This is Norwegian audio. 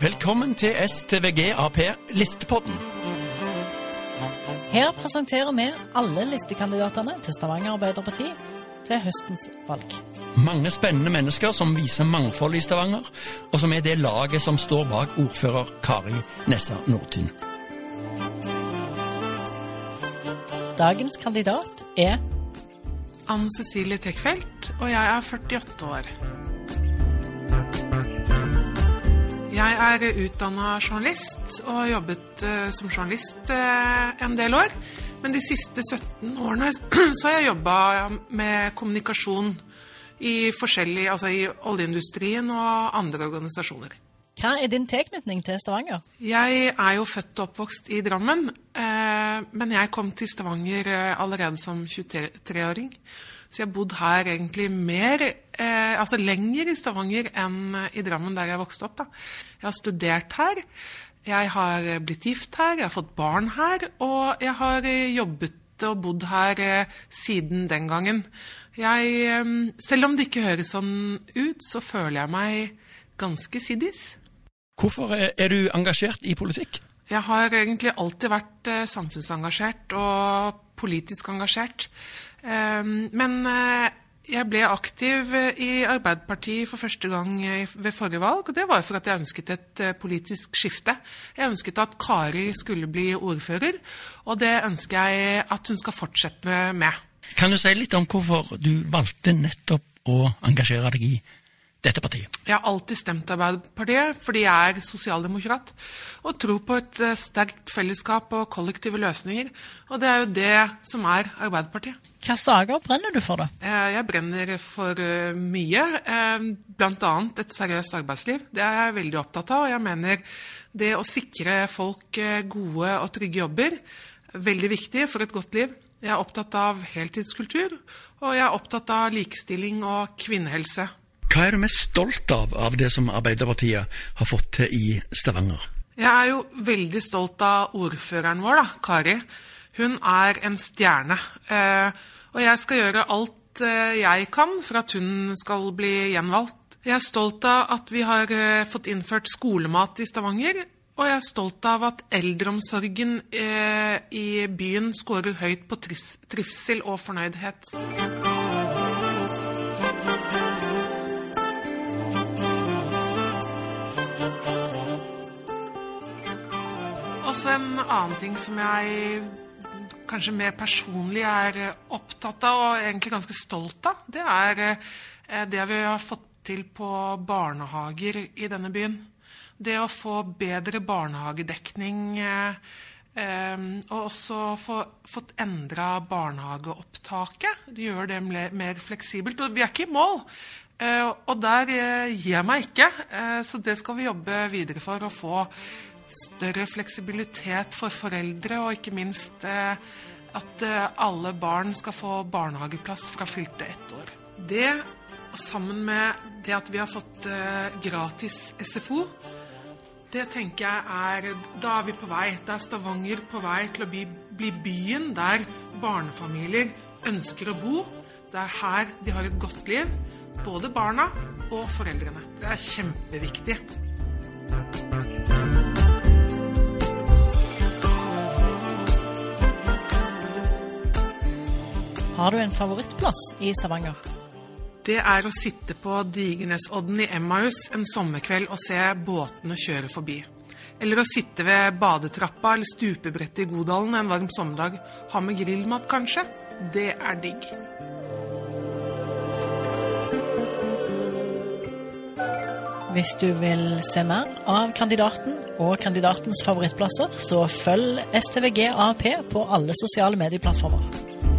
Velkommen til STVG Ap Listepodden. Her presenterer vi alle listekandidatene til Stavanger Arbeiderparti til høstens valg. Mange spennende mennesker som viser mangfold i Stavanger, og som er det laget som står bak ordfører Kari Nessa Nordtun. Dagens kandidat er Ann Cecilie Tekfeldt, og jeg er 48 år. Jeg er utdanna journalist og har jobbet eh, som journalist eh, en del år. Men de siste 17 årene så har jeg jobba med kommunikasjon i altså i oljeindustrien og andre organisasjoner. Hva er din tilknytning til Stavanger? Jeg er jo født og oppvokst i Drammen, eh, men jeg kom til Stavanger eh, allerede som 23-åring. Så jeg har bodd her egentlig mer, eh, altså lenger i Stavanger enn i Drammen, der jeg vokste opp. da. Jeg har studert her, jeg har blitt gift her, jeg har fått barn her, og jeg har eh, jobbet og bodd her eh, siden den gangen. Jeg, eh, selv om det ikke høres sånn ut, så føler jeg meg ganske siddis. Hvorfor er du engasjert i politikk? Jeg har egentlig alltid vært eh, samfunnsengasjert og politisk engasjert. Ehm, men eh, jeg ble aktiv eh, i Arbeiderpartiet for første gang ved forrige valg. og Det var for at jeg ønsket et politisk skifte. Jeg ønsket at Kari skulle bli ordfører, og det ønsker jeg at hun skal fortsette med. Kan du si litt om hvorfor du valgte nettopp å engasjere deg i dette partiet? Jeg har alltid stemt Arbeiderpartiet fordi jeg er sosialdemokrat og tror på et eh, sterkt fellesskap og kollektive løsninger. Og det er jo det som er Arbeiderpartiet. Hvilke saker brenner du for, da? Eh, Jeg brenner for eh, mye, bl.a. et seriøst arbeidsliv. Det er jeg veldig opptatt av. og Jeg mener det å sikre folk gode og trygge jobber veldig viktig for et godt liv. Jeg er opptatt av heltidskultur, og jeg er opptatt av likestilling og kvinnehelse. Hva er du mest stolt av av det som Arbeiderpartiet har fått til i Stavanger? Jeg er jo veldig stolt av ordføreren vår, da, Kari. Hun er en stjerne. Eh, og jeg skal gjøre alt eh, jeg kan for at hun skal bli gjenvalgt. Jeg er stolt av at vi har eh, fått innført skolemat i Stavanger. Og jeg er stolt av at eldreomsorgen i byen scorer høyt på trivsel og fornøydhet. Også en annen ting som jeg kanskje mer personlig er eh, opptatt av og egentlig ganske stolt av, det er eh, det vi har fått til på barnehager i denne byen. Det å få bedre barnehagedekning eh, og også få, fått endra barnehageopptaket. Det gjør det mer, fleksibelt. Og vi er ikke i mål. Eh, og der eh, gir jeg meg ikke. Eh, så det skal vi jobbe videre for å få større fleksibilitet for foreldre, og ikke minst at alle barn skal få barnehageplass fra fylte ett år. Det, sammen med det at vi har fått gratis SFO, det tenker jeg er Da er vi på vei. Da er Stavanger på vei til å bli, bli byen der barnefamilier ønsker å bo. Det er her de har et godt liv. Både barna og foreldrene. Det er kjempeviktig. Har du en favorittplass i Stavanger? Det er å sitte på Digernesodden i Emmaus en sommerkveld og se båtene kjøre forbi. Eller å sitte ved badetrappa eller stupebrettet i Godalen en varm sommerdag. Ha med grillmat, kanskje. Det er digg. Hvis du vil se mer av kandidaten og kandidatens favorittplasser, så følg STVG AP på alle sosiale medieplattformer.